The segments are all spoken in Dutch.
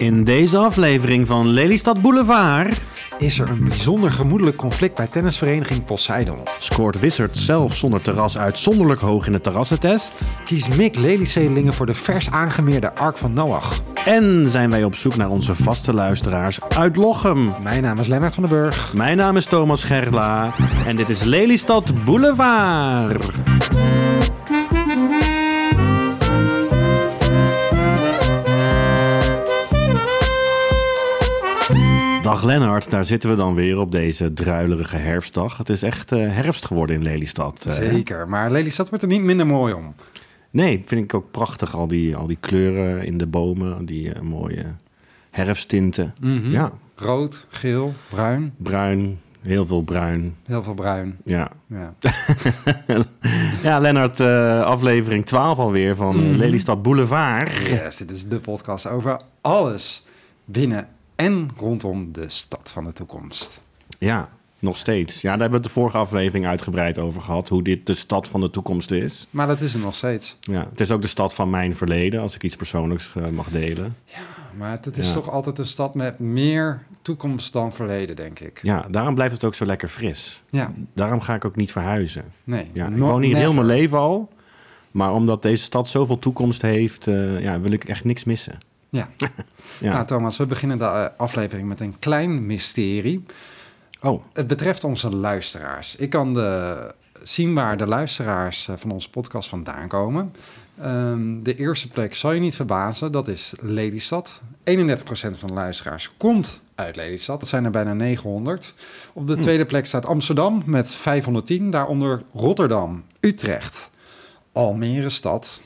In deze aflevering van Lelystad Boulevard Is er een bijzonder gemoedelijk conflict bij tennisvereniging Poseidon? scoort Wizard zelf zonder terras uitzonderlijk hoog in de terrassentest. Kiest Mick leliezedelingen voor de vers aangemeerde Ark van Noach? En zijn wij op zoek naar onze vaste luisteraars uit Lochem. Mijn naam is Lennart van den Burg. Mijn naam is Thomas Gerla en dit is Lelystad Boulevard. Dag Lennart, daar zitten we dan weer op deze druilerige herfstdag. Het is echt eh, herfst geworden in Lelystad. eh. Zeker, maar Lelystad wordt er niet minder mooi om. Nee, vind ik ook prachtig. Al die, al die kleuren in de bomen, die eh, mooie herfsttinten. Mhm. Ja, Rood, geel, bruin. bruin, heel veel bruin. Heel veel bruin. Ja, Ja. ja Lennart, aflevering 12 alweer van Mhm. Lelystad Boulevard. Yes, dit is de podcast over alles binnen en rondom de stad van de toekomst. Ja, nog steeds. Ja, daar hebben we het de vorige aflevering uitgebreid over gehad. Hoe dit de stad van de toekomst is. Maar dat is er nog steeds. Ja, het is ook de stad van mijn verleden, als ik iets persoonlijks eh, mag delen. Maar het, het is Ja. toch altijd een stad met meer toekomst dan verleden, denk ik. Ja, daarom blijft het ook zo lekker fris. Ja, Daarom ga ik ook niet verhuizen. nee. Ja, ik woon hier heel never. mijn leven al. Maar omdat deze stad zoveel toekomst heeft, eh, ja, wil ik echt niks missen. Ja. Ja. Nou, Thomas, we beginnen de eh, aflevering met een klein mysterie. oh, Het betreft onze luisteraars. Ik kan de, zien waar de luisteraars eh, van onze podcast vandaan komen. Ehm, de eerste plek zal je niet verbazen, dat is Lelystad. 31% van de luisteraars komt uit Lelystad. Dat zijn er bijna 900. Op de Hm. tweede plek staat Amsterdam met 510. Daaronder Rotterdam, Utrecht, Almere stad.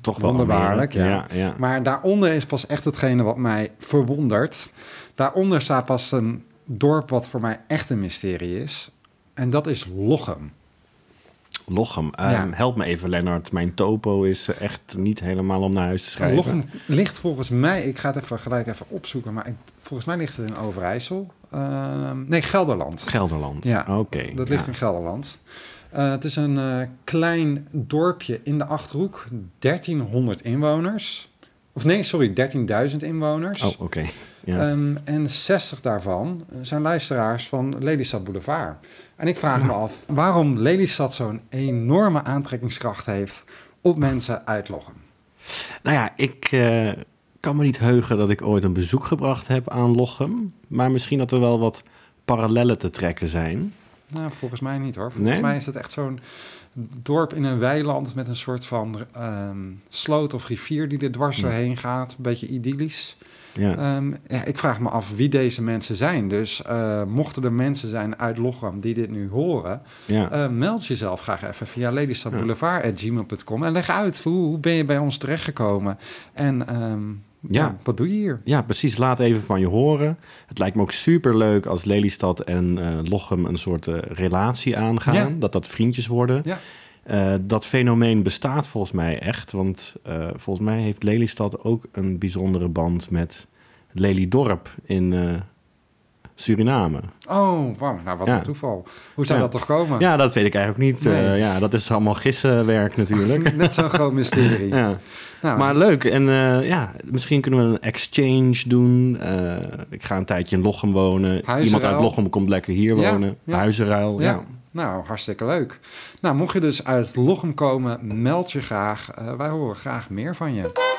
Toch Wonderbaarlijk, ja. ja. ja. Maar daaronder is pas echt hetgene wat mij verwondert. Daaronder staat pas een dorp wat voor mij echt een mysterie is. En dat is Lochem. Lochem. Ehm. Help me even, Lennart. Mijn topo is echt niet helemaal om naar huis te schrijven. Lochem ligt volgens mij, ik ga het even gelijk even opzoeken, maar ik, volgens mij ligt het in Overijssel. Ehm, nee, Gelderland. Gelderland. Ja, Oké. Dat ligt in Gelderland. Eh, het is een eh, klein dorpje in de Achterhoek, 1300 inwoners. Of nee, sorry, 13.000 inwoners. Oh, oké. Ja. Ehm, en 60 daarvan zijn luisteraars van Lelystad Boulevard. En ik vraag me af waarom Lelystad zo'n enorme aantrekkingskracht heeft op mensen uit Lochem. Nou ja, ik eh, kan me niet heugen dat ik ooit een bezoek gebracht heb aan Lochem. Maar misschien dat er wel wat parallellen te trekken zijn. Nou, volgens mij niet hoor. Volgens Nee? mij is het echt zo'n dorp in een weiland met een soort van ehm, sloot of rivier die er dwars doorheen gaat. Een beetje idyllisch. Ja. Ehm, ja, ik vraag me af wie deze mensen zijn. Dus eh, mochten er mensen zijn uit Lochem die dit nu horen, ja. Eh, meld jezelf graag even via Ja. lelystadboulevard.gmail.com en leg uit hoe, hoe ben je bij ons terechtgekomen en ehm, ja. Wat doe je hier? Ja, precies. Laat even van je horen. Het lijkt me ook super leuk als Lelystad en eh, Lochem een soort eh, relatie aangaan. Ja. Dat dat vriendjes worden. Ja. Eh, dat fenomeen bestaat volgens mij echt. Want volgens mij heeft Lelystad ook een bijzondere band met Lelydorp in Suriname. Oh, wauw, nou wat Ja. een toeval. Hoe zou Ja. dat toch komen? Ja, dat weet ik eigenlijk niet. Nee. Eh, ja, dat is allemaal gissenwerk natuurlijk. Net zo'n groot mysterie. ja. Nou, Maar leuk. En eh, ja, misschien kunnen we een exchange doen. Eh, ik ga een tijdje in Lochem wonen. Huizenruil. Iemand uit Lochem komt lekker hier wonen. Huizenruil, ja. Nou, hartstikke leuk. Nou, mocht je dus uit Lochem komen, meld je graag. Wij horen graag meer van je.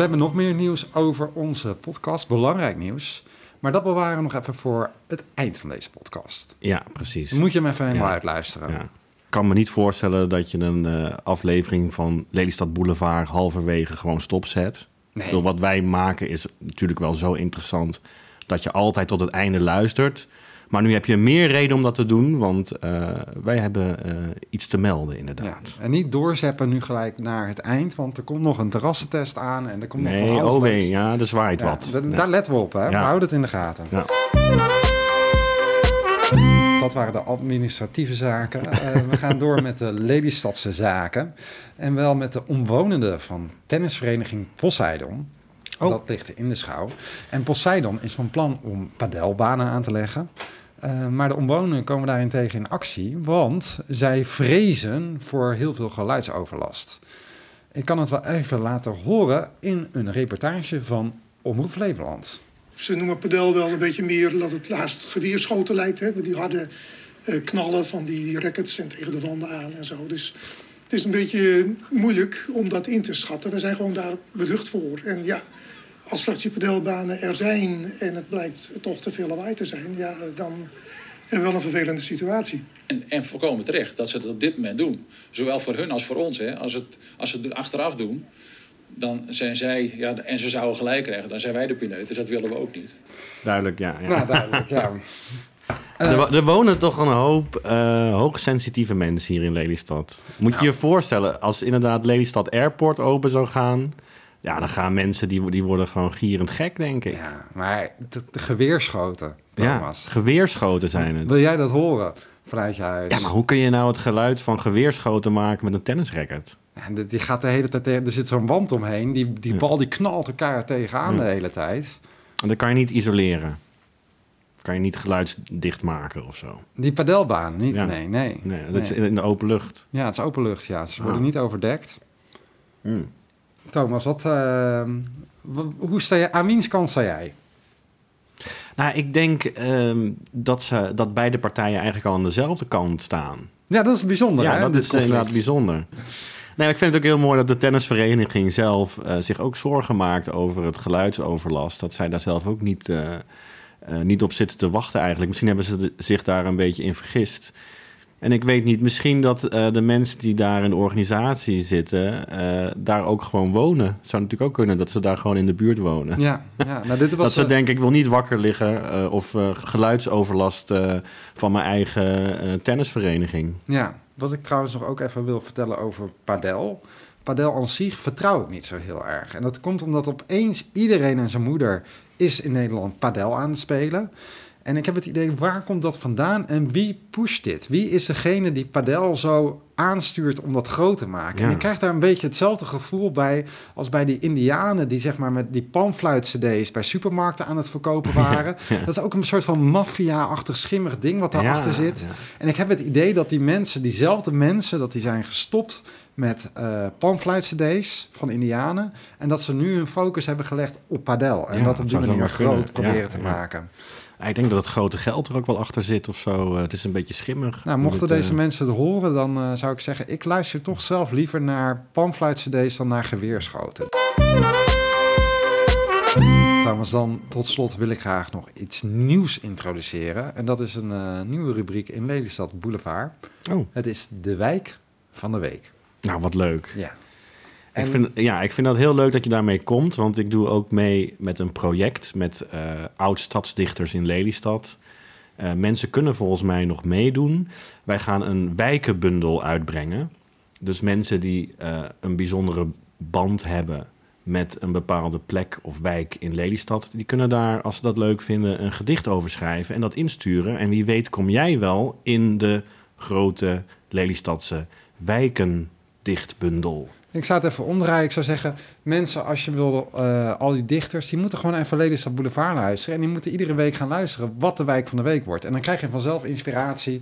We hebben nog meer nieuws over onze podcast. Belangrijk nieuws. Maar dat bewaren we nog even voor het eind van deze podcast. Ja, precies. Moet je hem even helemaal Ja. uitluisteren. Ja. Ik kan me niet voorstellen dat je een eh, aflevering van Lelystad Boulevard halverwege gewoon stopzet. Nee. wat wij maken is natuurlijk wel zo interessant dat je altijd tot het einde luistert. Maar nu heb je meer reden om dat te doen, want eh, wij hebben eh, iets te melden Ja. inderdaad. En niet doorzeppen nu gelijk naar het eind, want er komt nog een terrassentest aan en er komt nog Nee, van alles oh wee, ja, er zwaait Ja, wat. Ja. Daar letten we op, hè. Houden het in de gaten. Ja. Dat waren de administratieve zaken. Eh, we gaan door met de Lelystadse zaken. En wel met de omwonenden van tennisvereniging Poseidon. Oh. Dat ligt in de schouw. En Poseidon is van plan om padelbanen aan te leggen. Eh, maar de omwonenden komen daarentegen in actie, want zij vrezen voor heel veel geluidsoverlast. Ik kan het wel even laten horen in een reportage van Omroep Flevoland. Ze noemen padel wel een beetje meer dat het laatst geweerschoten lijkt. Hè? Die harde eh, knallen van die rackets en tegen de wanden aan en zo. Dus het is een beetje moeilijk om dat in te schatten. We zijn gewoon daar beducht voor. En ja, als straks die padelbanen er zijn en het blijkt toch te veel lawaai te zijn... Ja, dan hebben we wel een vervelende situatie. En, en volkomen terecht dat ze het op dit moment doen. Zowel voor hun als voor ons. Hè. Als, het, als ze het achteraf doen, dan zijn zij... Ja, en ze zouden gelijk krijgen, dan zijn wij de pineut. Dus dat willen we ook niet. Duidelijk, ja. ja. Nou, duidelijk, ja. er, wo- er wonen toch een hoop eh, hoogsensitieve mensen hier in Lelystad. Moet je je voorstellen, als inderdaad Lelystad Airport open zou gaan... Ja, dan gaan mensen, die, die worden gewoon gierend gek, denk ik. Ja, maar de, de geweerschoten, Ja, Thomas. geweerschoten zijn het. Wil jij dat horen vanuit je huis? Ja, maar hoe kun je nou het geluid van geweerschoten maken met een tennisracket? En die- gaat de hele tijd tegen, er zit zo'n wand omheen. Die, die Ja. bal die knalt elkaar tegenaan Ja. de hele tijd. En dat kan je niet isoleren. Kan je niet geluidsdicht maken of zo. Die padelbaan, niet? Ja. Nee, nee. Nee, dat is in de open lucht. Ja, het is open lucht, ja. Ze worden Ah. niet overdekt. Hmm. Thomas, wat, eh, w- hoe sta je, aan wiens kant sta jij? Nou, ik denk ehm, dat, ze, dat beide partijen eigenlijk al aan dezelfde kant staan. Ja, dat is bijzonder, ja, hè, dat is conflict. inderdaad bijzonder. Nee, ik vind het ook heel mooi dat de tennisvereniging zelf eh, zich ook zorgen maakt over het geluidsoverlast. Dat zij daar zelf ook niet, eh, eh, niet op zitten te wachten eigenlijk. Misschien hebben ze de- zich daar een beetje in vergist. En ik weet niet, misschien dat eh, de mensen die daar in de organisatie zitten, eh, daar ook gewoon wonen. Het zou natuurlijk ook kunnen dat ze daar gewoon in de buurt wonen. Ja, ja nou, dit was... Dat ze eh, denken, ik wil niet wakker liggen of geluidsoverlast van mijn eigen tennisvereniging. Ja, wat ik trouwens nog ook even wil vertellen over padel. Padel aan zich vertrouw ik niet zo heel erg. En dat komt omdat opeens iedereen en zijn moeder is in Nederland padel aan het spelen. En ik heb het idee, waar komt dat vandaan en wie pusht dit? Wie is degene die padel zo aanstuurt om dat groot te maken? Ja. En ik krijg daar een beetje hetzelfde gevoel bij als bij die indianen die zeg maar met die panfluit-cd's bij supermarkten aan het verkopen waren. ja. Dat is ook een soort van maffia-achtig schimmig ding wat daarachter Ja, zit. En ik heb het idee dat die mensen, diezelfde mensen, dat die zijn gestopt met eh panfluit-cd's van Indianen. En dat ze nu hun focus hebben gelegd op padel. En Ja, dat op die manier groot proberen Ja, te ja. maken. Ik denk dat het grote geld er ook wel achter zit of zo. Eh, het is een beetje schimmig. Nou, mochten Het, eh, deze mensen het horen, dan zou ik zeggen... ik luister toch zelf liever naar panfluit-cd's dan naar geweerschoten. Thomas, dan tot slot wil ik graag nog iets nieuws introduceren. En dat is een nieuwe rubriek in Lelystad Boulevard. Oh, Het is de wijk van de week. Nou wat leuk. Ja. Ik vind, ja, ik vind dat heel leuk dat je daarmee komt. Want ik doe ook mee met een project met eh oud-stadsdichters in Lelystad. Eh, mensen kunnen volgens mij nog meedoen. Wij gaan een wijkenbundel uitbrengen. Dus mensen die eh, een bijzondere band hebben met een bepaalde plek of wijk in Lelystad... die kunnen daar, als ze dat leuk vinden, een gedicht over schrijven en dat insturen. En wie weet kom jij wel in de grote Lelystadse wijkendichtbundel. Ik zou het even omdraaien. Ik zou zeggen, mensen, als je wil, eh, al die dichters, die moeten gewoon even Lelystad Boulevard luisteren. En die moeten iedere week gaan luisteren wat de wijk van de week wordt. En dan krijg je vanzelf inspiratie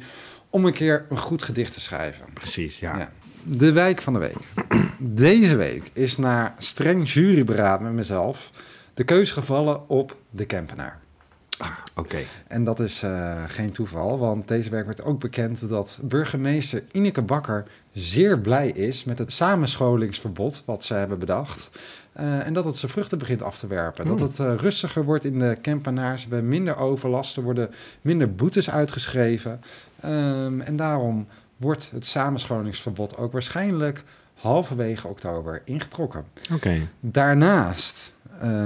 om een keer een goed gedicht te schrijven. Precies, ja. Ja. De wijk van de week. Deze week is na streng juryberaad met mezelf de keus gevallen op de Kempenaar. Oké. En dat is eh, geen toeval, want deze week werd ook bekend dat burgemeester Ineke Bakker zeer blij is met het samenscholingsverbod wat ze hebben bedacht. Eh, en dat het zijn vruchten begint af te werpen. Hmm. Dat het eh, rustiger wordt in de Kempenaar. Ze hebben minder overlast, er worden minder boetes uitgeschreven. Ehm, en daarom wordt het samenscholingsverbod ook waarschijnlijk halverwege oktober ingetrokken. Oké. Daarnaast,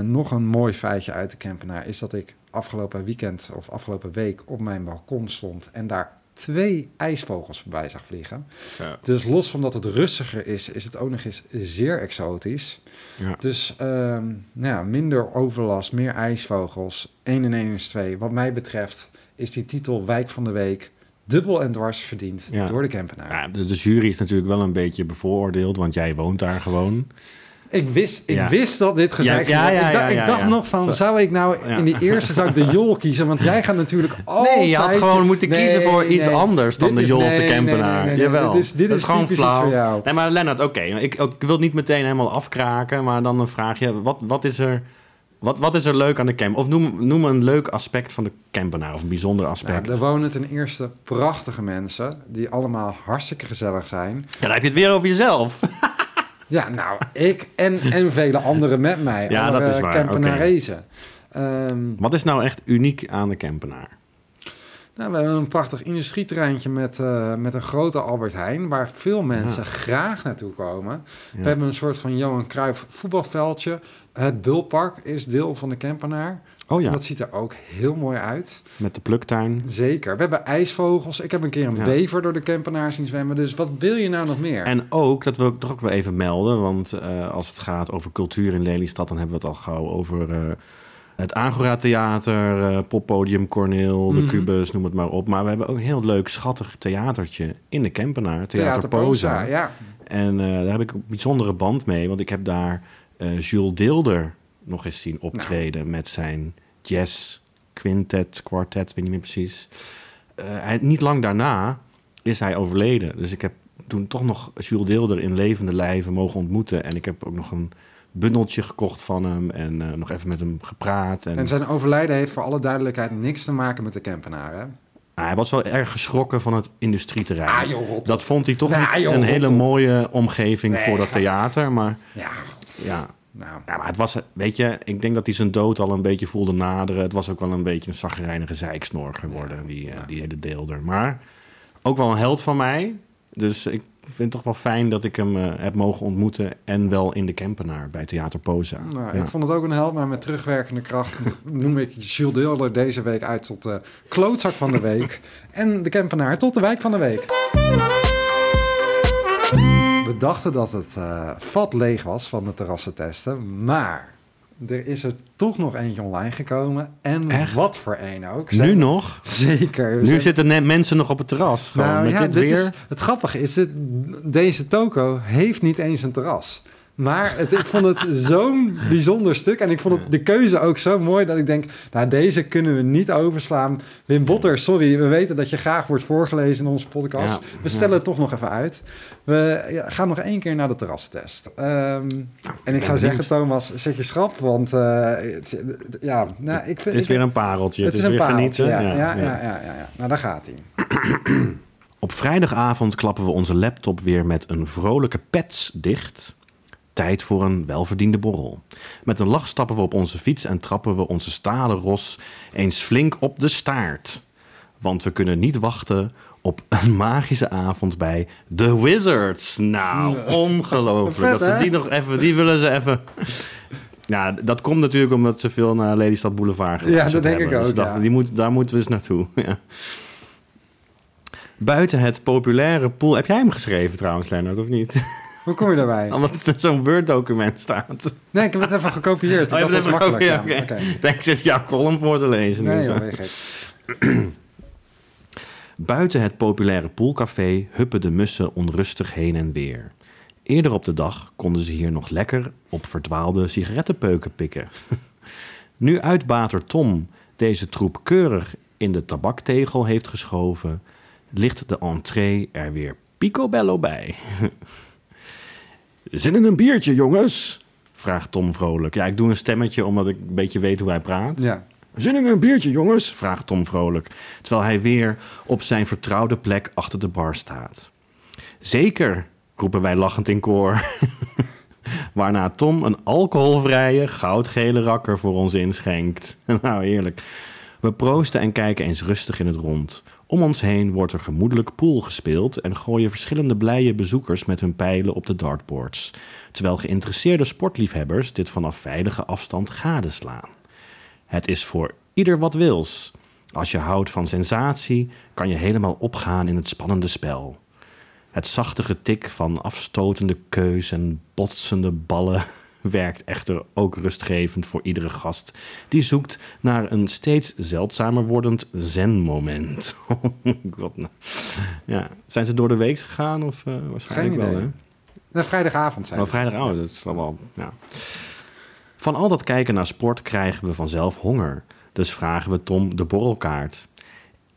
nog een mooi feitje uit de Kempenaar... is dat ik afgelopen weekend of afgelopen week op mijn balkon stond... en daar twee ijsvogels voorbij zag vliegen. Zo. Dus los van dat het rustiger is, is het ook nog eens zeer exotisch. Ja. Dus ehm, nou ja, minder overlast, meer ijsvogels. 1 en 1 is 2. Wat mij betreft is die titel Wijk van de Week... dubbel en dwars verdiend Ja. door de Kempenaar. Ja, de, de jury is natuurlijk wel een beetje bevooroordeeld, want jij woont daar gewoon. Ik wist, ik Ja. wist dat dit gezegd Ja, ja, werd. ik, dacht- ik nog van, Zo. zou ik nou in de eerste zou ik de jol kiezen? Want jij gaat natuurlijk altijd... Nee, je had gewoon moeten kiezen Nee, voor iets nee. anders dan Dit de jol of de campenaar. Jawel. Dit is, dit dat is, gewoon flauw. voor jou. Nee, maar Lennart, oké. Ik, ik wil het niet meteen helemaal afkraken, maar dan een vraagje. Wat, wat, is, er, wat, wat is er leuk aan de camp? Of noem, noem een leuk aspect van de campenaar of een bijzonder aspect. Nou, er wonen ten eerste prachtige mensen die allemaal hartstikke gezellig zijn. Ja, dan heb je het weer over jezelf. Ja, nou, ik en, en vele anderen met mij. Ja, dat is waar, Campenarezen. Ehm, Wat is nou echt uniek aan de campenaar? nou, we hebben een prachtig industrieterreintje met, eh, met een grote Albert Heijn... waar veel mensen graag naartoe komen. Ja. We hebben een soort van Johan Cruijff voetbalveldje. Het Bulpark is deel van de Campenaar. Oh ja, Dat ziet er ook heel mooi uit. met de pluktuin. Zeker. We hebben ijsvogels. Ik heb een keer een Ja. bever door de Campenaar zien zwemmen. Dus wat wil je nou nog meer? En ook, dat wil ik toch ook wel even melden, want eh, als het gaat over cultuur in Lelystad, dan hebben we het al gauw over eh, het Agora Theater, eh, Poppodium Corneel, de Mhm. Cubus, noem het maar op. Maar we hebben ook een heel leuk, schattig theatertje in de Campenaar, Theater, Poza. ja. En daar heb ik een bijzondere band mee, want ik heb daar Jules Deelder nog eens zien optreden met zijn jazz quintet, quartet, weet niet meer precies. Eh, hij, niet lang daarna is hij overleden. Dus ik heb toen toch nog Jules Deelder in levende lijven mogen ontmoeten. En ik heb ook nog een bundeltje gekocht van hem en eh, nog even met hem gepraat. En, En zijn overlijden heeft voor alle duidelijkheid niks te maken met de Campenaar, hè? Ah, hij was wel erg geschrokken van het industrieterrein. Ah, joh, dat vond hij toch Nou, niet joh, een hele mooie omgeving Nee, voor dat theater. Maar Ja, ja, nou... Ja, maar het was, weet je, ik denk dat hij zijn dood al een beetje voelde naderen. Het was ook wel een beetje een zagrijnige zeiksnor geworden, die, eh, ja. die hele deelder. Maar ook wel een held van mij. Dus ik vind het toch wel fijn dat ik hem eh, heb mogen ontmoeten. En wel in de Kempenaar bij Theater Poza. Nou, Ja. Ik vond het ook een held, maar met terugwerkende kracht noem ik Jules Deelder deze week uit tot de klootzak van de week. En de Kempenaar tot de wijk van de week. We dachten dat het eh, vat leeg was van de terrassentesten, maar er is er toch nog eentje online gekomen. En Echt? wat voor een ook. Nu Zijn- nog? Zeker. Nu Zijn- zitten net mensen nog op het terras. Gewoon, nou, met ja, dit dit weer. Is, het grappige is, dit, deze toko heeft niet eens een terras. Maar het, ik vond het zo'n bijzonder stuk. En ik vond het, de keuze ook zo mooi dat ik denk... Nou, deze kunnen we niet overslaan. Wim Botter, sorry. We weten dat je graag wordt voorgelezen in onze podcast. Ja, we stellen het toch nog even uit. We gaan nog één keer naar de terrastest. Ehm, en ik zou zeggen. Thomas, zet je schrap. Want eh, het- ja, nou, ik vind... Het is ik- weer een pareltje. het is weer pareltje, genieten. ja, ja, ja, ja, ja, ja. Nou, daar gaat hij. Op vrijdagavond klappen we onze laptop weer met een vrolijke pets dicht. Tijd voor een welverdiende borrel. Met een lach stappen we op onze fiets en trappen we onze stalen ros eens flink op de staart. Want we kunnen niet wachten op een magische avond bij The Wizards. Nou, ongelooflijk. Vet, dat ze die nog even, die willen ze even. Ja, dat komt natuurlijk omdat ze veel naar Lelystad Boulevard Ja, geluisterd dat denk hebben. ik Dus ook, ja. die moet, daar moeten we eens naartoe. Ja. Buiten het populaire pool... Heb jij hem geschreven trouwens, Lennart, of niet? Hoe kom je daarbij? Omdat er zo'n Word-document staat. Nee, ik heb het even gekopieerd. Oh, dat het makkelijk. Ja, oké. Ik denk, ik zit jouw column voor te lezen. Nee, joh, gek. Buiten het populaire poolcafé huppen de mussen onrustig heen en weer. Eerder op de dag konden ze hier nog lekker op verdwaalde sigarettenpeuken pikken. nu uitbater Tom deze troep keurig in de tabaktegel heeft geschoven, ligt de entree er weer picobello bij. Zin in een biertje, jongens? vraagt Tom vrolijk. Ja, ik doe een stemmetje omdat ik een beetje weet hoe hij praat. Ja. Zin in een biertje, jongens? vraagt Tom vrolijk, terwijl hij weer op zijn vertrouwde plek achter de bar staat. Zeker, roepen wij lachend in koor. Waarna Tom een alcoholvrije, goudgele rakker voor ons inschenkt. nou, heerlijk. We proosten en kijken eens rustig in het rond. Om ons heen wordt er gemoedelijk pool gespeeld en gooien verschillende blije bezoekers met hun pijlen op de dartboards, terwijl geïnteresseerde sportliefhebbers dit vanaf veilige afstand gadeslaan. Het is voor ieder wat wils. Als je houdt van sensatie, kan je helemaal opgaan in het spannende spel. Het zachte getik van afstotende keus en botsende ballen werkt echter ook rustgevend voor iedere gast die zoekt naar een steeds zeldzamer wordend zen-moment. Oh God, nou. ja. Zijn ze door de week gegaan? Of, eh, waarschijnlijk Geen wel. Nee, vrijdagavond zijn Oh, het. vrijdagavond, dat is wel... Ja. Van al dat kijken naar sport krijgen we vanzelf honger. Dus vragen we Tom de borrelkaart.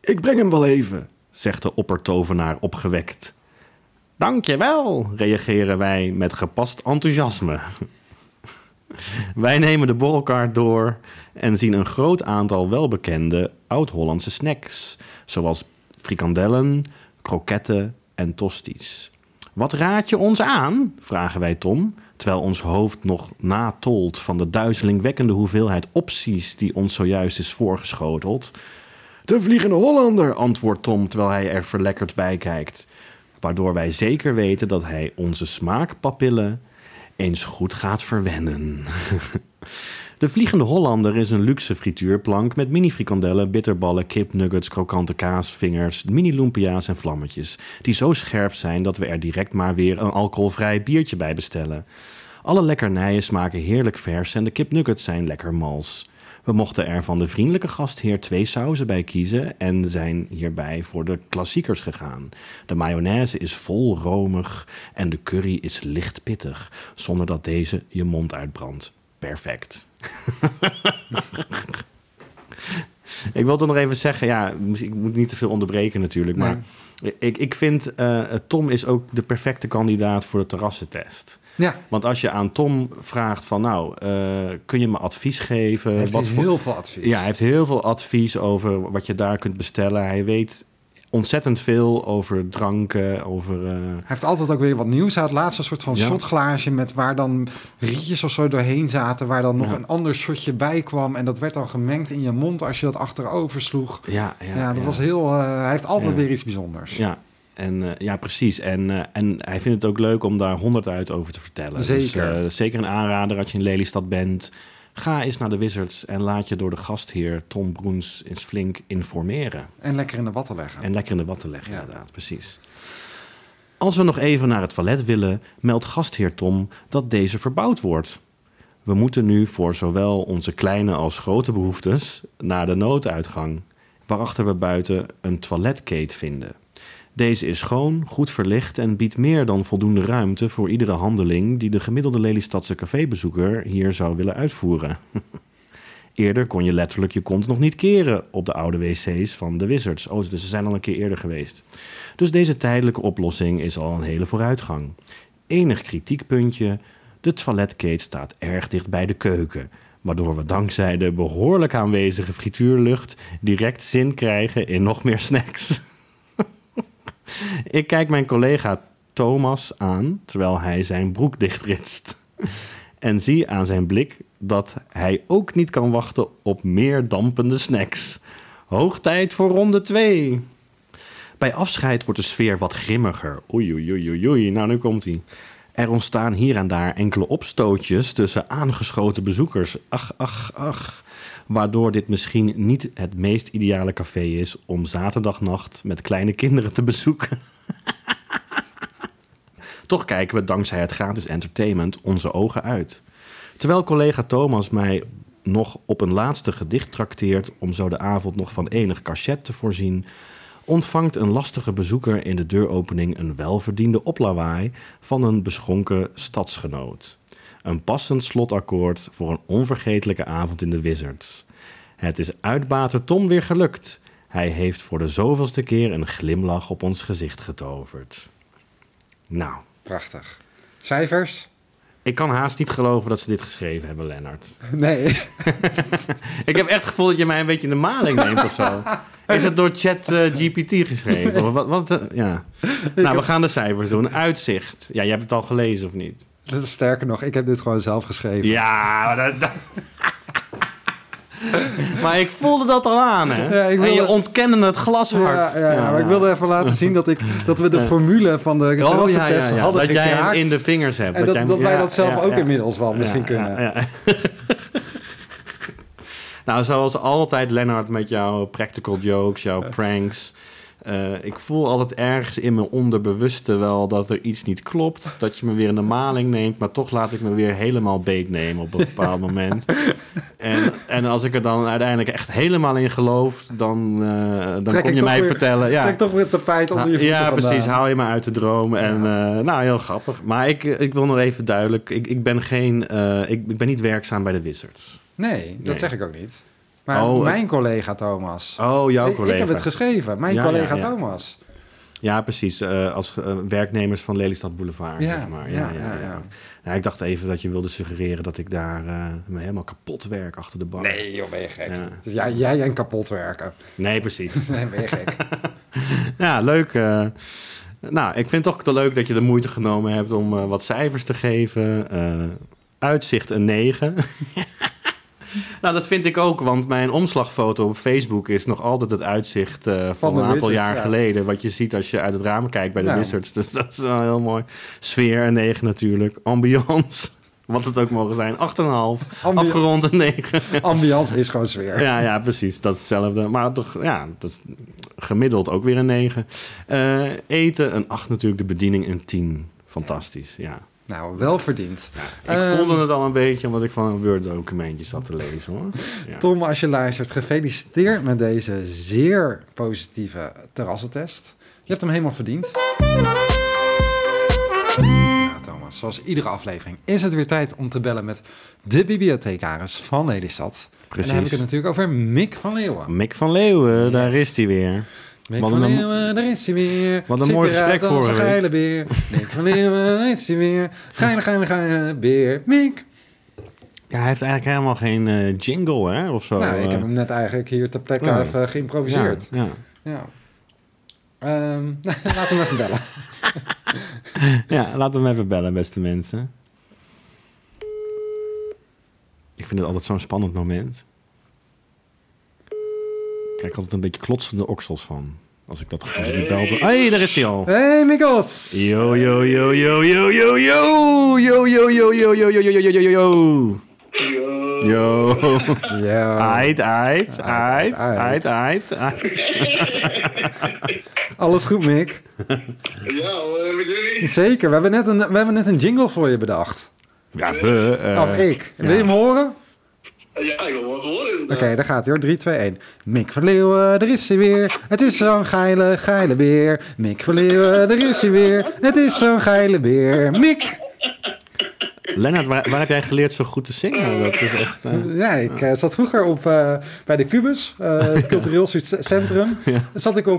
Ik breng hem wel even, zegt de oppertovenaar opgewekt. Dankjewel, reageren wij met gepast enthousiasme. Wij nemen de borrelkaart door en zien een groot aantal welbekende oud-Hollandse snacks, zoals frikandellen, kroketten en tosties. Wat raad je ons aan? vragen wij Tom, terwijl ons hoofd nog natolt van de duizelingwekkende hoeveelheid opties die ons zojuist is voorgeschoteld. De Vliegende Hollander, antwoordt Tom terwijl hij er verlekkerd bij kijkt. Waardoor wij zeker weten dat hij onze smaakpapillen eens goed gaat verwennen. De Vliegende Hollander is een luxe frituurplank met mini-frikandellen, bitterballen, kipnuggets, krokante kaasvingers, mini-lumpia's en vlammetjes. Die zo scherp zijn dat we er direct maar weer een alcoholvrij biertje bij bestellen. Alle lekkernijen smaken heerlijk vers en de kipnuggets zijn lekker mals. We mochten er van de vriendelijke gastheer twee sauzen bij kiezen en zijn hierbij voor de klassiekers gegaan. De mayonaise is vol romig en de curry is licht pittig, zonder dat deze je mond uitbrandt. Perfect. ik wilde nog even zeggen, ja, ik moet niet te veel onderbreken natuurlijk, maar ik, ik vind eh, Tom is ook de perfecte kandidaat voor de terrassentest. Ja, Want als je aan Tom vraagt van, nou, eh, kun je me advies geven? hij heeft wat voor... heel veel advies. Ja, hij heeft heel veel advies over wat je daar kunt bestellen. Hij weet ontzettend veel over dranken, over... eh, Hij heeft altijd ook weer wat nieuws. Hij had laatst een soort van Ja. shotglaasje met waar dan rietjes of zo doorheen zaten, waar dan nog Ja. een ander shotje bij kwam en dat werd dan gemengd in je mond als je dat achterover sloeg. ja, ja, Ja, dat was heel. eh, hij heeft altijd weer iets bijzonders. Ja, en, eh, ja precies. En, eh, en hij vindt het ook leuk om daar honderd uit over te vertellen. Dus, Zeker. eh, zeker een aanrader als je in Lelystad bent. Ga eens naar de Wizards en laat je door de gastheer Tom Broens eens flink informeren. En lekker in de watten leggen. En lekker in de watten leggen, Ja. inderdaad, precies. Als we nog even naar het toilet willen, meldt gastheer Tom dat deze verbouwd wordt. We moeten nu voor zowel onze kleine als grote behoeftes naar de nooduitgang, waarachter we buiten een toiletkate vinden. Deze is schoon, goed verlicht en biedt meer dan voldoende ruimte voor iedere handeling die de gemiddelde Lelystadse cafébezoeker hier zou willen uitvoeren. Eerder kon je letterlijk je kont nog niet keren op de oude wc's van de Wizards. Oh, dus ze zijn al een keer eerder geweest. Dus deze tijdelijke oplossing is al een hele vooruitgang. Enig kritiekpuntje, de toiletkate staat erg dicht bij de keuken. Waardoor we dankzij de behoorlijk aanwezige frituurlucht direct zin krijgen in nog meer snacks. Ik kijk mijn collega Thomas aan terwijl hij zijn broek dichtritst. En zie aan zijn blik dat hij ook niet kan wachten op meer dampende snacks. Hoog tijd voor ronde 2. Bij afscheid wordt de sfeer wat grimmiger. Oei, oei, oei, oei. Nou, nu komt hij. Er ontstaan hier en daar enkele opstootjes tussen aangeschoten bezoekers. Ach, ach, ach. Waardoor dit misschien niet het meest ideale café is om zaterdagnacht met kleine kinderen te bezoeken. Toch kijken we dankzij het gratis entertainment onze ogen uit. Terwijl collega Thomas mij nog op een laatste gedicht trakteert om zo de avond nog van enig cachet te voorzien, ontvangt een lastige bezoeker in de deuropening een welverdiende oplawaai van een beschonken stadsgenoot. Een passend slotakkoord voor een onvergetelijke avond in de Wizards. Het is uitbater Tom weer gelukt. Hij heeft voor de zoveelste keer een glimlach op ons gezicht getoverd. Nou, Prachtig. Cijfers? ik kan haast niet geloven dat ze dit geschreven hebben, Lennart. Nee. Ik heb echt het gevoel dat je mij een beetje in de maling neemt of zo. Is het door chat eh, GPT geschreven? Of wat, wat, eh, ja. Nou, we gaan de cijfers doen. Uitzicht. Ja, je hebt het al gelezen of niet? Sterker nog, ik heb dit gewoon zelf geschreven. Ja, maar dat... dat- maar ik voelde dat al aan, hè? Ja, ik En je ontkende het glashard. Ja, ja, ja, maar ik wilde even laten zien dat, ik, dat we de formule van de Oh, ja, ja, terrassentest ja. hadden Dat jij hem in de vingers hebt. en dat, jij dat wij dat zelf ja, ook ja. inmiddels wel misschien Ja, kunnen. ja, ja. nou, zoals altijd, Lennart, met jouw practical jokes, jouw pranks. Eh, ik voel altijd ergens in mijn onderbewuste wel dat er iets niet klopt. Dat je me weer in de maling neemt, maar toch laat ik me weer helemaal beet nemen op een bepaald moment. En, en als ik er dan uiteindelijk echt helemaal in geloof, dan, eh, dan Trek kom je mij weer- vertellen. Ja, Trek toch weer het tapijt onder je voeten ja, vandaan. precies. Haal je me uit de droom. En eh, nou, heel grappig. Maar ik, ik wil nog even duidelijk. Ik, ik ben geen. ik, ik ben niet werkzaam bij de Wizards. Nee, dat Nee. zeg ik ook niet. Maar Oh, mijn collega Thomas. Oh, jouw collega. Ik heb het geschreven. Mijn Ja, collega ja, ja. Thomas. Ja, precies. eh, als eh, werknemers van Lelystad Boulevard, Ja, zeg maar. Ja, ja. Nou, ik dacht even dat je wilde suggereren dat ik daar eh, me helemaal kapot werk achter de bank. Nee, joh, ben je gek. Dus jij, jij en kapot werken. Nee, precies. Nee, ben je gek. ja, leuk. nou, ik vind toch wel leuk dat je de moeite genomen hebt om wat cijfers te geven. Uitzicht een 9. nou, dat vind ik ook, want mijn omslagfoto op Facebook is nog altijd het uitzicht eh, van, een aantal jaar ja. geleden. Wat je ziet als je uit het raam kijkt bij de Nou. Wizards. Dus dat is wel heel mooi. Sfeer een 9 natuurlijk. Ambiance, wat het ook mogen zijn, 8,5. Ambi- Afgerond een 9. Ambiance is gewoon sfeer. Ja, ja, precies. Dat is hetzelfde. Maar toch, ja, dat is gemiddeld ook weer een 9. Eh, eten, een 8 natuurlijk. De bediening, een 10. Fantastisch, ja. Nou, wel verdiend. Ik Ehm, voelde het al een beetje, omdat ik van een Word-documentje zat te lezen, hoor. Ja. Tom, als je luistert, gefeliciteerd met deze zeer positieve terrassentest. Je hebt hem helemaal verdiend. Nou, Thomas, zoals iedere aflevering is het weer tijd om te bellen met de bibliothecaris van Lelystad. En dan heb ik het Precies. natuurlijk over Mick van Leeuwen. Mick van Leeuwen, daar is hij weer. Wat van Leeuwen, daar is hij weer. Wat een mooi gesprek vorige week. geile beer. Mick van Leeuwen, daar is hij weer. Geile, geile, geile beer. Mick. Ja, hij heeft eigenlijk helemaal geen eh, jingle, hè, of zo. nou, ik eh. heb hem net eigenlijk hier ter plekke Ja. even geïmproviseerd. Ja, Ja. Ehm, laten we hem even bellen. ja. ja, laten we hem even bellen, beste mensen. Ik vind het altijd zo'n spannend moment. Ik krijg altijd een beetje klotsende oksels van. Als ik dat als ik die bel. Hé, hey, daar is hij al. Hey, Mikkels! Yo, yo, yo, yo, yo, yo, yo. Yo, yo, yo, yo, yo, yo, yo, yo, yo, yo, yo. Yo. Ja. Ait, ait, ait, ait. ait. Alles goed, Mick? Ja, met jullie? Zeker, we hebben, net een, we hebben net een jingle voor je bedacht. Ja, we. eh, of ik. Wil je hem horen? Ja, ik wil wel. Oké, daar gaat hij hoor. 3, 2, 1. Mick van Leeuwen, daar is hij weer. Het is zo'n geile, geile beer. Mick van Leeuwen, daar is hij weer. Het is zo'n geile beer. Mick! Lennart, waar, waar heb jij geleerd zo goed te zingen? Dat is echt... eh, Ja, ik eh, zat vroeger op, eh, bij de Cubus, het cultureel centrum. Zat ik op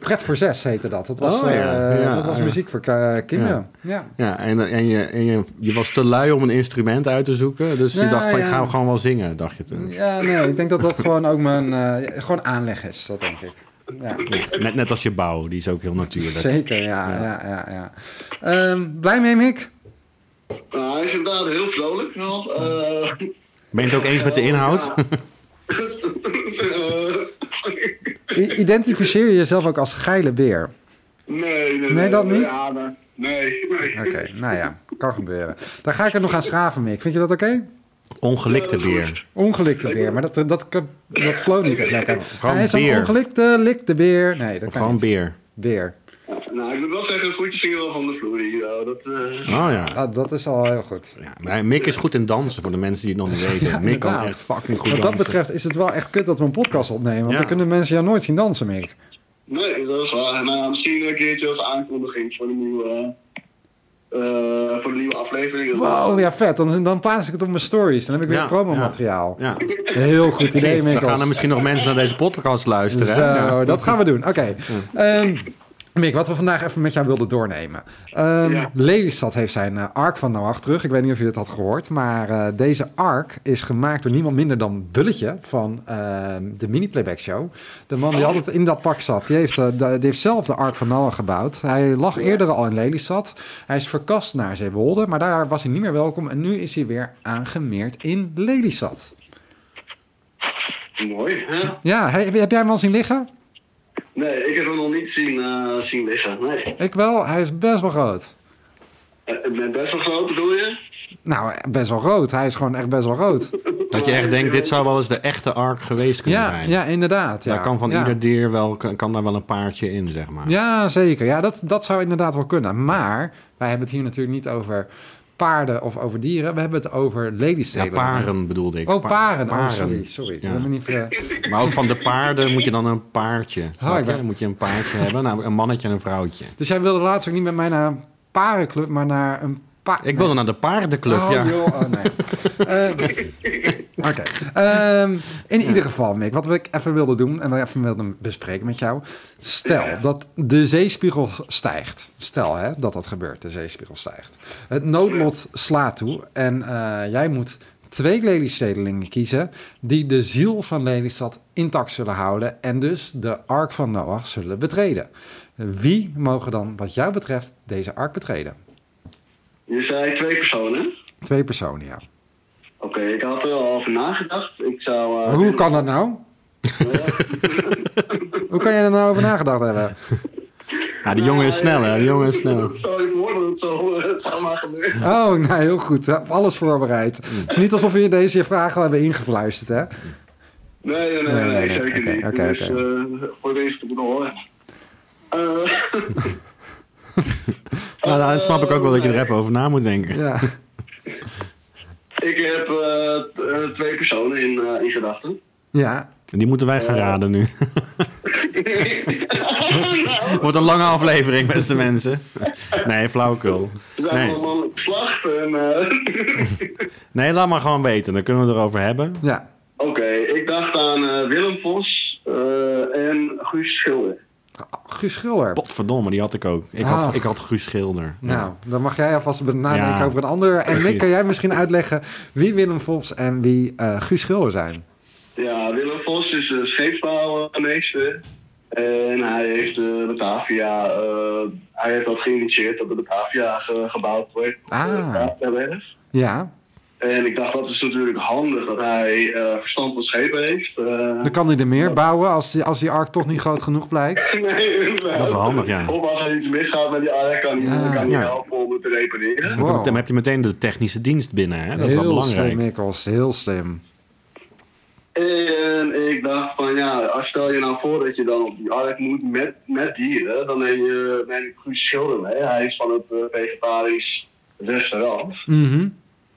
Pret voor Zes heette dat. Dat was, Oh, ja. Ja, dat was muziek voor kinderen. Ja. Ja, en, en, je, en je, je was te lui om een instrument uit te zoeken. Dus je dacht van, ik ga gewoon wel zingen, dacht je toen. Ja, nee, ik denk dat dat gewoon ook mijn gewoon aanleg is. Dat denk ik. Ja, Net, net als je bouw, die is ook heel natuurlijk. zeker, ja, ja, ja. ja, Ehm, blij mee, Mick? Nou, hij is inderdaad heel vrolijk. Want, eh, Ben je het ook eens met de inhoud? eh, I- identificeer je jezelf ook als geile beer? nee, nee, Nee, dat niet? Ja, maar- nee, nee. Oké, nou ja, kan gebeuren. Dan ga ik er nog aan schraven, Mick. Vind je dat oké? Ongelikte dat is beer. Ongelikte beer, maar dat, dat, dat, dat flow niet echt lekker. Gewoon Hij is een beer. ongelikte, likte beer. Nee, dat Of kan gewoon niet. beer. Beer. Nou, ik moet wel zeggen, voetjes zingen wel van de vloer hier. nou, Dat, eh, Oh ja. Ah, dat is al heel goed. ja. Maar Mick is goed in dansen, voor de mensen die het nog niet weten. Ja, Mick kan echt fucking goed Wat dansen. dat betreft is het wel echt kut dat we een podcast opnemen. Want Ja. dan kunnen mensen jou nooit zien dansen, Mick. nee, dat is waar. Nou, misschien een keertje als aankondiging voor de nieuwe, eh, voor de nieuwe aflevering. Wow, ja vet. Dan, dan plaats ik het op mijn stories. Dan heb ik weer Ja, promomateriaal. Ja. Heel goed idee, Precies, Dan Mikkels. gaan er misschien nog mensen naar deze podcast luisteren. Zo, hè? Ja. dat gaan we doen. Oké. Ehm, Mick, wat we vandaag even met jou wilden doornemen. Ja. Lelystad heeft zijn eh, Ark van Noach terug. Ik weet niet of je het had gehoord. Maar eh, deze Ark is gemaakt door niemand minder dan Bulletje van ehm, de mini-playback show. De man die altijd in dat pak zat. Die heeft, eh, de- die heeft zelf de Ark van Noach gebouwd. Hij lag eerder al in Lelystad. Hij is verkast naar Zeewolde. Maar daar was hij niet meer welkom. En nu is hij weer aangemeerd in Lelystad. Mooi, hè? Ja, he- heb jij hem al zien liggen? Nee, ik heb hem nog niet zien, eh, zien liggen. Nee. Ik wel. Hij is best wel groot. Eh, ben best wel groot, bedoel je? Nou, best wel groot. Hij is gewoon echt best wel groot. Dat je echt denkt, dit zou wel eens de echte ark geweest kunnen Ja, zijn. ja, inderdaad. Ja. Daar kan van ja. ieder dier wel, kan, kan daar wel een paardje in, zeg maar. Ja, zeker. Ja, dat, dat zou inderdaad wel kunnen. Maar wij hebben het hier natuurlijk niet over paarden of over dieren. We hebben het over Ja, lelysteden. paren bedoelde ik. Oh, Pa- paren. Oh, sorry. Sorry. Ja. niet ver... Maar ook van de paarden moet je dan een paardje. Je? ben- Dan moet je een paardje hebben. Nou, een mannetje en een vrouwtje. Dus jij wilde laatst ook niet met mij naar een parenclub, maar naar een pa... Ik wilde naar de paardenclub, oh, ja. joh, oh, nee. Eh, Oké. Ehm, in ieder geval, Mick, wat ik even wilde doen en wat ik even wilde bespreken met jou. Stel dat de zeespiegel stijgt. Stel hè, dat dat gebeurt, de zeespiegel stijgt. Het noodlot slaat toe en eh, jij moet twee Lelystedelingen kiezen die de ziel van Lelystad intact zullen houden en dus de ark van Noach zullen betreden. Wie mogen dan, wat jou betreft, deze ark betreden? Je zei twee personen. Twee personen, ja. Oké, ik had er al over nagedacht. Ik zou... eh, Hoe kan dat nou? Hoe kan je er nou over nagedacht hebben? Ja, die jongen is snel, hè? Die jongen is snel. Stel je voor dat het zo het zou maar gebeuren. Oh, nou heel goed. Alles voorbereid. Het is niet alsof we je deze vraag al hebben ingefluisterd, hè? Nee, nee, nee, Nee, nee, nee, nee. zeker Oké, niet. oké, dus eh, voor de eerste te horen. Eh Nou, dan snap ik ook wel dat je er even over na moet denken. Ja. ik heb eh, eh, twee personen in, eh, in gedachten. Ja. Die moeten wij gaan raden nu. Wordt een lange aflevering, beste mensen. Nee, flauwekul. Ze zijn Nee. allemaal. En, eh, Nee, laat maar gewoon weten. Dan kunnen we het erover hebben. Ja. Oké, ik dacht aan Willem Vos eh, en Guus Schilder. Guus Schilder. Potverdomme, die had ik ook. Ik, Ah. had, ik had Guus Schilder. Ja. Nou, dan mag jij alvast nadenken Ja, over een ander. En Mick, kan jij misschien uitleggen wie Willem Vos en wie eh Guus Schilder zijn? Ja, Willem Vos is de scheepsbouwmeester. En hij heeft de Batavia, eh, hij heeft dat geïnitieerd dat de Batavia ge- gebouwd wordt. Ah. de Bataviawerf. Ja. En ik dacht, dat is natuurlijk handig dat hij eh, verstand van schepen heeft. Eh, Dan kan hij er meer bouwen als die, als die ark toch niet groot genoeg blijkt. nee, Dat is wel handig, ja. Of als er iets misgaat met die AR, kan hij, Ja. kan hij helpen om het te repareren. Wow. Dan heb je meteen de technische dienst binnen. Hè? Dat is wel heel belangrijk. slim, Mikkels. Heel slim. En ik dacht van ja, als stel je nou voor dat je dan op die ark moet met, met dieren, dan neem je, neem Guus Schilder mee. Hij is van het eh, vegetarisch restaurant. Mhm.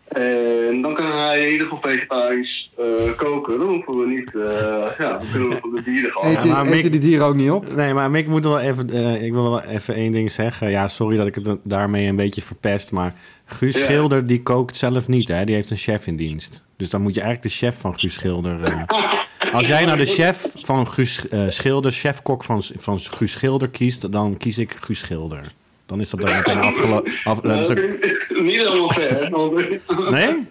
En dan kan hij in ieder geval vegetarisch eh, koken. Dan hoeven we niet, eh, ja, dan kunnen we van de dieren gewoon. Eet, die, maar eten Mick- die dieren ook niet op? Nee, maar Mick moet wel even, eh, ik wil wel even één ding zeggen. Ja, sorry dat ik het daarmee een beetje verpest. Maar Guus Ja. Schilder, die kookt zelf niet. Hè? Die heeft een chef in dienst. Dus dan moet je eigenlijk de chef van Guus Schilder... eh, als jij nou de chef van Guus eh, Schilder, chef-kok van, van Guus Schilder kiest... dan kies ik Guus Schilder. Dan is dat ook meteen afgelopen. Af, Nou, dat vind ik niet helemaal fair. Want, nee?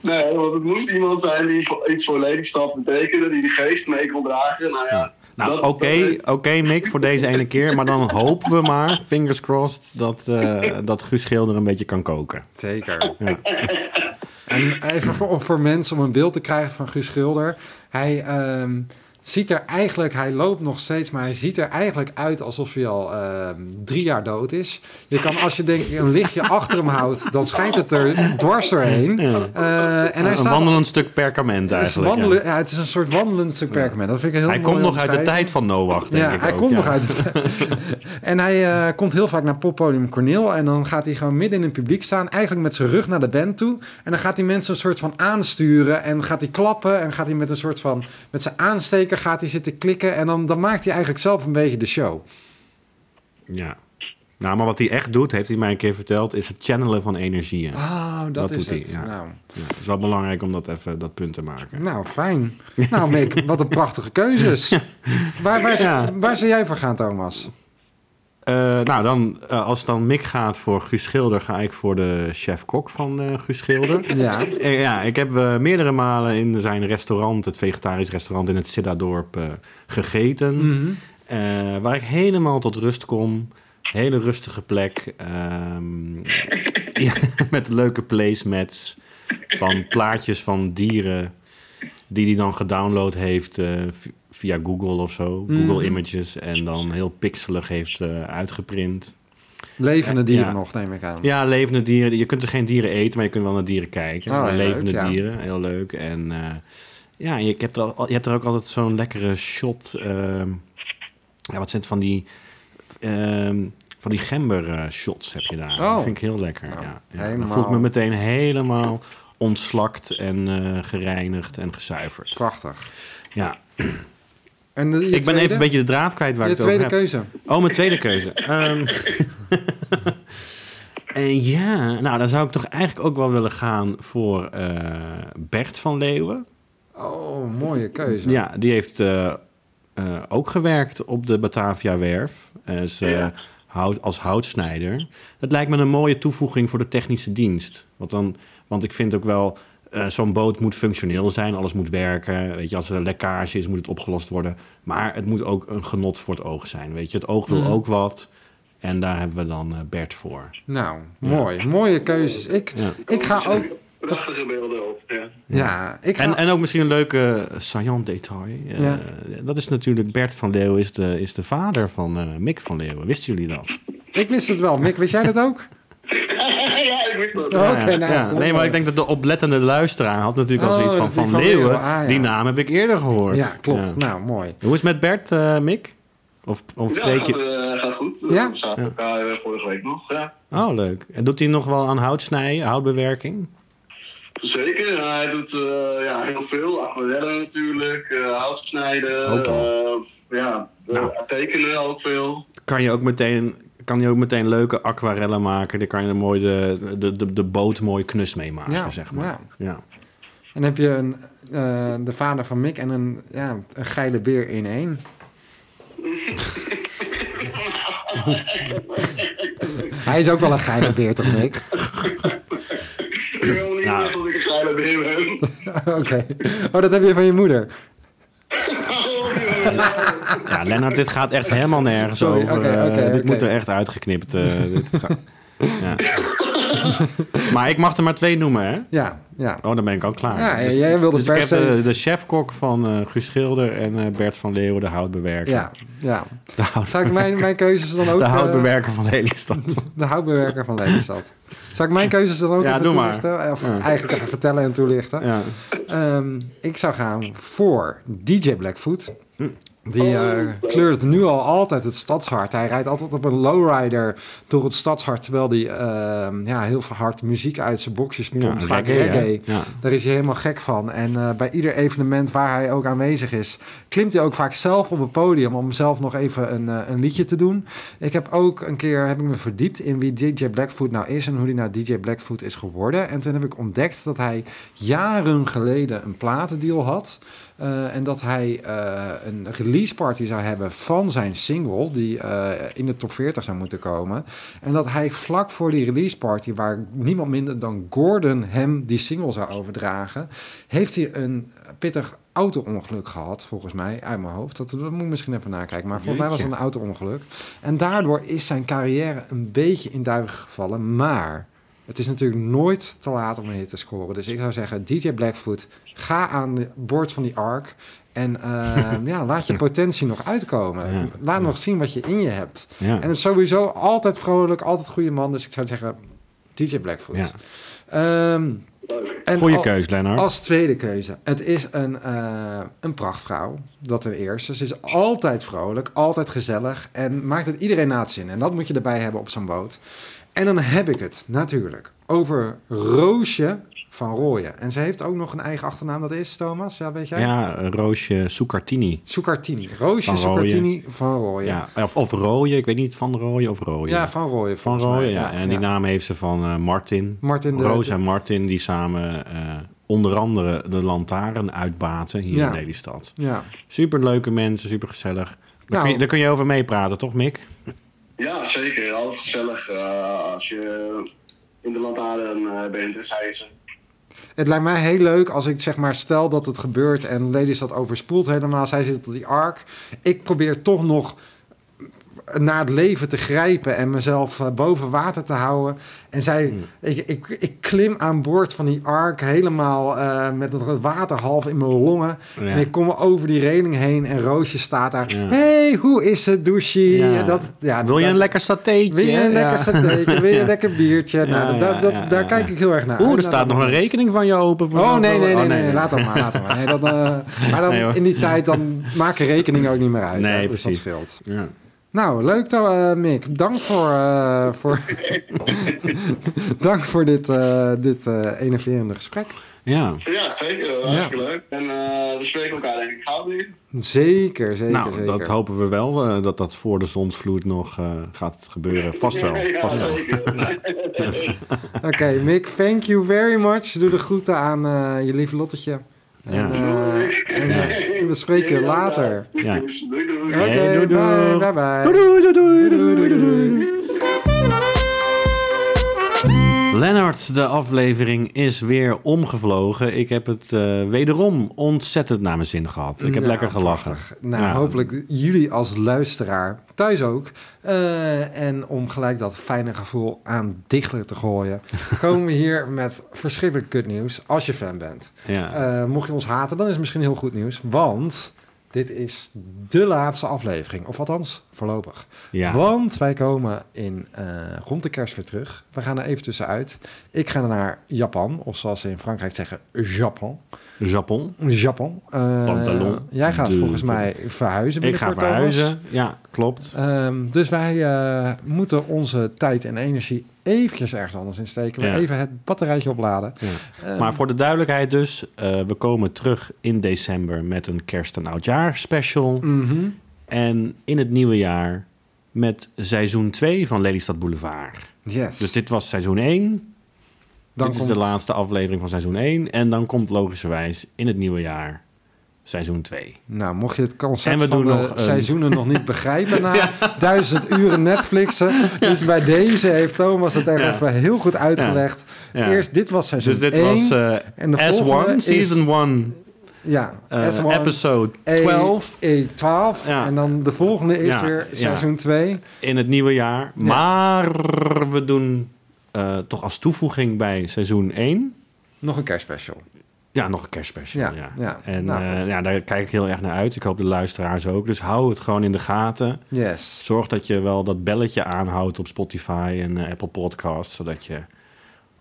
nee, want het moest iemand zijn die voor- iets voor Lelystad betekende, die de geest mee kon dragen. Nou ja, Nou, oké, oké, Mick, voor deze ene keer. Maar dan hopen we maar, fingers crossed, dat, eh, dat Guus Schilder een beetje kan koken. Zeker. Ja. En even voor, voor mensen om een beeld te krijgen van Guus Schilder. Hij ehm, ziet er eigenlijk, hij loopt nog steeds, maar hij ziet er eigenlijk uit alsof hij al ehm, drie jaar dood is. Je kan, als je denk, een lichtje achter hem houdt, dan schijnt het er dwars doorheen. Eh, en hij een staat, wandelend stuk perkament is, eigenlijk. ja. wandelen, ja, het is een soort wandelend stuk perkament. Dat vind ik heel Hij komt nog uit de tijd van Noach, denk ja, ik hij ook, komt nog uit het... en hij eh, komt heel vaak naar poppodium Corneel... en dan gaat hij gewoon midden in het publiek staan... eigenlijk met zijn rug naar de band toe... en dan gaat hij mensen een soort van aansturen... en gaat hij klappen en gaat hij met een soort van... met zijn gaat hij zitten klikken... en dan, dan maakt hij eigenlijk zelf een beetje de show. Ja. Nou, maar wat hij echt doet, heeft hij mij een keer verteld, is het channelen van energieën. Oh, dat, Dat is doet hij, het. ja. Nou, Ja, het is wel belangrijk om dat even dat punt te maken. nou, fijn. nou, Mick, wat een prachtige keuzes. Waar, waar, Ja. waar zou jij voor gaan, Thomas? Eh, nou, dan, eh, als dan Mick gaat voor Guus Schilder, ga ik voor de chef-kok van eh Guus Schilder. Ja, ja, ik heb meerdere malen in zijn restaurant, het vegetarisch restaurant in het Siddadorp, gegeten. Mhm. Waar ik helemaal tot rust kom. Hele rustige plek. ehm, ja, met leuke placemats van plaatjes van dieren die hij dan gedownload heeft eh, via Google of zo. Mhm. Google Images en dan heel pixelig heeft eh, uitgeprint. Levende dieren Ja. nog, neem ik aan. Ja, levende dieren. Je kunt er geen dieren eten, maar je kunt wel naar dieren kijken. Oh, levende leuk, ja. dieren, heel leuk. En eh, ja, je hebt, er, al- je hebt er ook altijd zo'n lekkere shot. ehm, ja, wat zijn het van die... ehm, van die gember eh, shots heb je daar. Oh. Dat vind ik heel lekker. Nou, ja, ja. Dan voel ik me meteen helemaal ontslakt en eh, gereinigd en gezuiverd. Prachtig. Ja, En de, je ik ben tweede? even een beetje de draad kwijt waar Je ik het over tweede heb. keuze. Oh, mijn tweede keuze. Ehm, en ja, nou, dan zou ik toch eigenlijk ook wel willen gaan voor eh, Bert van Leeuwen. Oh, mooie keuze. Ja, die heeft eh, eh, ook gewerkt op de Batavia Werf eh, Ja. hout, als houtsnijder. Het lijkt me een mooie toevoeging voor de technische dienst. Want, dan, want ik vind ook wel, eh, zo'n boot moet functioneel zijn, alles moet werken. Weet je, als er een lekkage is, moet het opgelost worden. Maar het moet ook een genot voor het oog zijn. Weet je, het oog wil Mm. ook wat. En daar hebben we dan eh, Bert voor. Nou, mooi. Mooie keuzes. Ik, Ja. ik ga ook... Prachtige beelden op. Ja. Ja, ik ga... En, en ook misschien een leuke uh, saillant detail. Eh, Ja. Dat is natuurlijk Bert van Leeuwen is de, is de vader van eh, Mick van Leeuwen. Wisten jullie dat? Ik wist het wel. Mick, wist jij dat ook? ja, ik wist dat. Ja, Oké, ja. nou, Ja. Nee, maar ik denk dat de oplettende luisteraar had natuurlijk al Oh, zoiets van Van Van Leeuwen. Leeuwen, ah, ja. Die naam heb ik eerder gehoord. Ja, klopt. Ja. Nou, mooi. Hoe is het met Bert, eh, Mick? Of, of Ja, spreek gaat, je... eh, gaat goed. Ja? We zaten elkaar eh, vorige week nog. Ja. Oh, leuk. En doet hij nog wel aan houtsnijden, houtbewerking? Zeker, hij doet eh, ja, heel veel. Aquarellen natuurlijk, eh hout snijden. Ook al. eh, ja, Nou. tekenen ook veel. Kan je ook meteen... Kan je ook meteen leuke aquarellen maken? Daar kan je mooi de, de, de, de boot mooi knus mee maken, Ja, zeg maar. ja. Ja. En heb je een, eh, de vader van Mick en een, ja, een geile beer in één. Hij is ook wel een geile beer, toch, Mick? Ik wil niet Nou. dat ik een geile beer ben. Oké. Oh, dat heb je van je moeder. Ja, Lennart, dit gaat echt helemaal nergens Sorry, over. Eh, dit moet er echt uitgeknipt. eh, dit gaat- ja. maar ik mag er maar twee noemen, hè? Ja, ja. Oh, dan ben ik al klaar. Ja, jij wilde dus ik heb de, de chefkok van eh Guus Schilder en Bert van Leeuwen, de houtbewerker. Ja, ja. De, hout- Zou ik mijn, mijn keuzes dan ook... de houtbewerker van Lelystad. de houtbewerker van Lelystad. Zou ik mijn keuzes dan ook Ja, even doe maar. Of Ja. eigenlijk even vertellen en toelichten. ja. Ehm, ik zou gaan voor DJ Blackfoot. Die eh, kleurt nu al altijd het stadshart. Hij rijdt altijd op een lowrider door het stadshart... terwijl hij ehm, ja, heel veel hard muziek uit zijn boxjes pompt. Ja, vaak reggae, hè? reggae. Ja. Daar is hij helemaal gek van. En eh, bij ieder evenement waar hij ook aanwezig is... klimt hij ook vaak zelf op het podium... om zelf nog even een, eh, een liedje te doen. Ik heb ook een keer heb ik me verdiept in wie DJ Blackfoot nou is... en hoe hij nou DJ Blackfoot is geworden. En toen heb ik ontdekt dat hij jaren geleden een platendeal had... Eh, en dat hij eh, een release party zou hebben van zijn single, die eh, in de top 40 zou moeten komen. En dat hij vlak voor die release party, waar niemand minder dan Gordon hem die single zou overdragen, heeft hij een pittig auto-ongeluk gehad, volgens mij, uit mijn hoofd. Dat, dat moet ik misschien even nakijken, maar volgens mij was het een auto-ongeluk. En daardoor is zijn carrière een beetje in duigen gevallen, maar... Het is natuurlijk nooit te laat om een hit te scoren. Dus ik zou zeggen, DJ Blackfoot, ga aan boord van die ark. En eh, ja, laat je potentie nog uitkomen. Ja. Laat nog zien wat je in je hebt. Ja. En het is sowieso altijd vrolijk, altijd goede man. Dus ik zou zeggen, DJ Blackfoot. Ja. Ehm, en Goeie al- keus, Lennart. Als tweede keuze. Het is een, eh, een prachtvrouw. Dat ten eerste. Ze is altijd vrolijk, altijd gezellig. En maakt het iedereen na het zin. En dat moet je erbij hebben op zo'n boot. En dan heb ik het natuurlijk over Roosje van Rooyen. En ze heeft ook nog een eigen achternaam. Dat is, Thomas? Ja, weet jij? Ja, Roosje Succartini. Succartini. Roosje Rooyen. Succartini van Rooyen. Ja. Of, of Rooien, ik weet niet, van Rooien of Rooien. Ja, van Rooyen. Van. Rooien, ja. En die naam heeft ze van eh, Martin. Martin de... Roos en Martin, die samen eh, onder andere de lantaarn uitbaten hier Ja. in Lelystad. Ja. Superleuke mensen, super gezellig. Daar, Nou. kun je, daar kun je over meepraten, toch Mick? Ja, zeker. Altijd gezellig eh, als je in de lantaarn eh, bent, zei ze. Het lijkt mij heel leuk als ik zeg maar stel dat het gebeurt en Lady dat overspoelt helemaal. Zij zit op die ark. Ik probeer toch nog naar het leven te grijpen en mezelf eh, boven water te houden. En zij, Hmm. ik, ik, ik klim aan boord van die ark helemaal eh, met het water half in mijn longen. Ja. En ik kom over die reling heen en Roosje staat daar. Ja. hey, hoe is het, douchie? Ja. Dat, ja, Wil je dat- een lekker satéetje? wil je een Ja. lekker satéetje? Wil je een lekker biertje? Nou, dat, dat, daar kijk ik heel erg naar Oeh, er Nou, staat dat nog een rekening van je open. Voor Oh zo'n- nee, nee, nee, oh, nee, laat dat maar, laat dat maar. Nee, dan, eh, maar dan Nee, in die tijd dan maken rekeningen ook niet meer uit. Nee, hè, dus precies. dat scheelt. Ja. Nou, leuk dan, eh, Mick. Dank voor, eh, voor, Dank voor dit, eh, dit eh, enerverende gesprek. ja. Ja, zeker. Hartstikke leuk. En eh, we spreken elkaar denk ik gauw weer. Zeker, zeker, Nou, zeker. dat hopen we wel, eh, dat dat voor de zonsvloed nog eh, gaat gebeuren. Vast wel, Ja, vast wel. zeker. Oké, Mick, thank you very much. Doe de groeten aan eh, je lieve Lottetje. Ja. eh, en, we spreken later. Ja. Doei, doei. Oké, Hey, doei, doei. bye, bye. Doei, doei, doei, Doei, doei, doei, Lennart, de aflevering is weer omgevlogen. Ik heb het eh, wederom ontzettend naar mijn zin gehad. Ik heb Nou, lekker gelachen. prachtig. Nou, Ja. hopelijk jullie als luisteraar thuis ook. Eh, en om gelijk dat fijne gevoel aan dichtler te gooien, komen we hier met verschrikkelijk kut nieuws als je fan bent. Ja. Eh, mocht je ons haten, dan is het misschien heel goed nieuws, want dit is de laatste aflevering, of althans voorlopig. ja. Want wij komen in, eh, rond de kerst weer terug. We gaan er even tussenuit. Ik ga naar Japan, of zoals ze in Frankrijk zeggen, Japan. Japon. Japan. Eh, Pantalon. Jij gaat De- volgens mij verhuizen Ik ga verhuizen. Ja, klopt. Ehm, dus wij eh, moeten onze tijd en energie eventjes ergens anders insteken. Ja. Even het batterijtje opladen. Ja. Ehm, Maar voor de duidelijkheid dus, eh, we komen terug in december met een kerst- en oudjaar special. mhm. En in het nieuwe jaar met seizoen 2 van Lelystad Boulevard. Yes. Dus dit was seizoen 1. Dan dit komt- is de laatste aflevering van seizoen 1. En dan komt logischerwijs in het nieuwe jaar seizoen 2. Nou, mocht je het concept En we van doen nog een- seizoenen nog niet begrijpen na duizend uren Netflixen. Dus bij deze heeft Thomas het echt Ja. even heel goed uitgelegd. Ja. Eerst, dit was seizoen Dus dit 1. was eh, en de volgende S1, is- season 1, ja, eh, S1, episode E- 12 E12. Ja. En dan de volgende is Ja, weer ja. seizoen 2. in het nieuwe jaar. Maar we doen eh, toch als toevoeging bij seizoen 1... Nog een kerstspecial. Ja, nog een kerstspecial. Ja, Ja, ja. En Nou, eh, ja, daar kijk ik heel erg naar uit. Ik hoop de luisteraars ook. Dus hou het gewoon in de gaten. Yes. Zorg dat je wel dat belletje aanhoudt op Spotify en eh, Apple Podcasts. Zodat je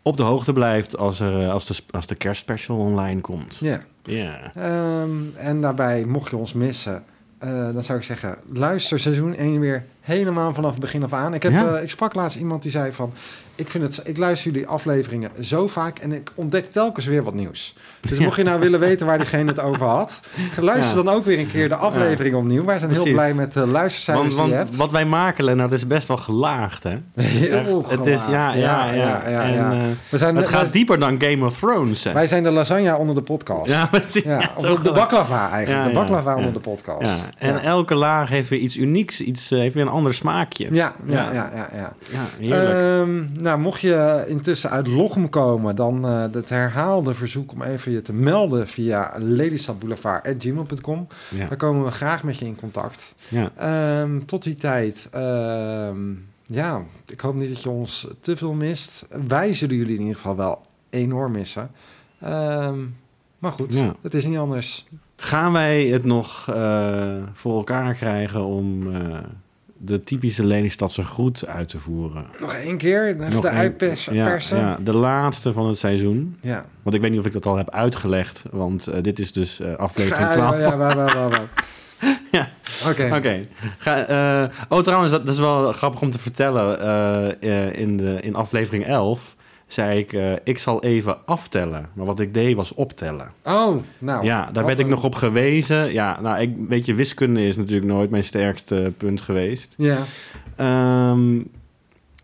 op de hoogte blijft als, er, eh, als, de, als de kerstspecial online komt. Ja. Ja. Ehm, en daarbij, mocht je ons missen, dan zou ik zeggen, luister seizoen 1 weer helemaal vanaf het begin af aan. Ik, heb, Ja. ik sprak laatst iemand die zei van, ik, vind het, ik luister jullie afleveringen zo vaak en ik ontdek telkens weer wat nieuws. Dus mocht je nou willen weten waar diegene het over had, luister dan ook weer een keer de aflevering opnieuw. Wij zijn heel blij met de luistercijfers Want, wat wij maken, Lennart, is best wel gelaagd, hè? Het is Heel het is, ja, ja, Ja, En, eh, We zijn, het gaat dieper dan Game of Thrones, hè? wij zijn de lasagne onder de podcast. Ja, precies. Ja, Ja, of de baklava eigenlijk. De baklava onder de podcast. Ja, en elke laag heeft weer iets unieks, iets, eh, heeft weer een ander smaakje. Ja, ja, Ja. ja, ja. ja. Ja, heerlijk. Ehm, nou, mocht je intussen uit Lochem komen, dan eh het herhaalde verzoek om even je te melden via lelystadboulevard.gmail.com. ja. Daar komen we graag met je in contact. Ja. Ehm, tot die tijd, ehm, ja, ik hoop niet dat je ons te veel mist. Wij zullen jullie in ieder geval wel enorm missen. Ehm, maar goed, Ja. het is niet anders. Gaan wij het nog eh, voor elkaar krijgen om eh, de typische Lelystadse groet uit te voeren? Nog één keer, even Nog de uitpersen. ja, ja, de laatste van het seizoen. ja. Want ik weet niet of ik dat al heb uitgelegd, want eh, dit is dus eh, aflevering Ja, 12. ja, waar, waar, waar, waar. Ja. Oké. Oké. Ga- eh, Oh, trouwens, dat, dat is wel grappig om te vertellen. In, de, in aflevering 11 zei ik, eh, ik zal even aftellen. Maar wat ik deed was optellen. Oh, nou. ja, daar werd ik nog op gewezen. Ja, nou, ik, weet je, wiskunde is natuurlijk nooit mijn sterkste punt geweest. Ja. Ehm,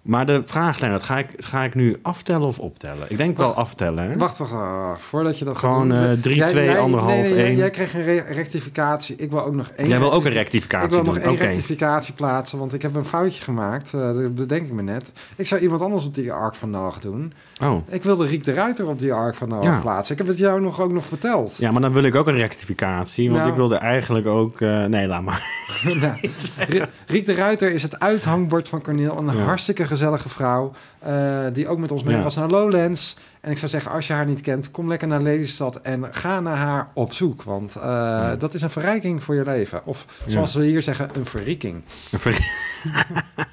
Maar de vraag, Lennart, ga ik, ga ik nu aftellen of optellen? Ik denk wel aftellen, hè? Wacht toch, voordat je dat Gewoon, gaat doen. eh, drie, Jij- kreeg een re- rectificatie. Ik wil ook nog één. Jij wil ook een rectifi- rectificatie Ik wil nog één rectificatie plaatsen, want ik heb een foutje gemaakt. eh, dat bedenk ik me net. Ik zou iemand anders op die Ark van Noach doen. Oh. Ik wilde Riek de Ruiter op die Ark van Noach Ja. plaatsen. Ik heb het jou nog, ook nog verteld. Ja, maar dan wil ik ook een rectificatie. Want Nou. ik wilde eigenlijk ook... eh, nee, laat maar. Nou, Rie- Riek de Ruiter is het uithangbord van Cornel. Een Ja. hartstikke gezellige vrouw. eh, die ook met ons mee Ja. was naar Lowlands. En ik zou zeggen, als je haar niet kent, kom lekker naar Lelystad en ga naar haar op zoek. Want eh, dat is een verrijking voor je leven. Of zoals we hier zeggen, een verrieking. Een ver-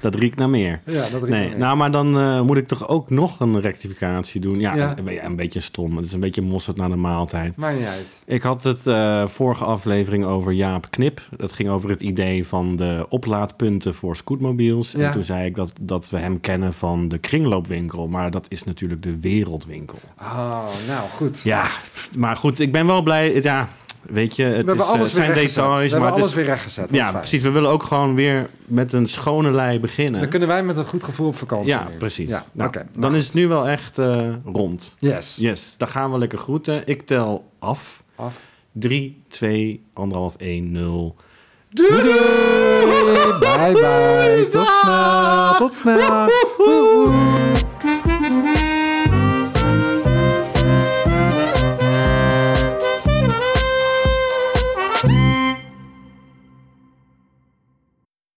dat riekt naar meer. Ja, dat riekt Nee, me. nou, maar dan eh, moet ik toch ook nog een rectificatie doen. Ja, Ja. een, beetje- een beetje stom. Het is een beetje mosterd naar de maaltijd. Maakt niet uit. Ik had het eh, vorige aflevering over Jaap Knip. Dat ging over het idee van de oplaadpunten voor scootmobiels. Ja. En toen zei ik dat, dat we hem kennen van de kringloopwinkel. Maar dat is natuurlijk de wereldwinkel. Oh, nou goed. Ja, maar goed, ik ben wel blij. Ja, weet je, het, we is, eh, het zijn details. We maar alles is- weer rechtgezet. Ja, fijn. precies. We willen ook gewoon weer met een schone lei beginnen. Dan kunnen wij met een goed gevoel op vakantie Ja, precies. Ja, Nou, dan is het nu wel echt eh, rond. Yes. Yes, dan gaan we lekker groeten. Ik tel af. Af. 3, 2, 1,5, 1, 0. Doei doei! Bye bye! Tot snel! Tot snel!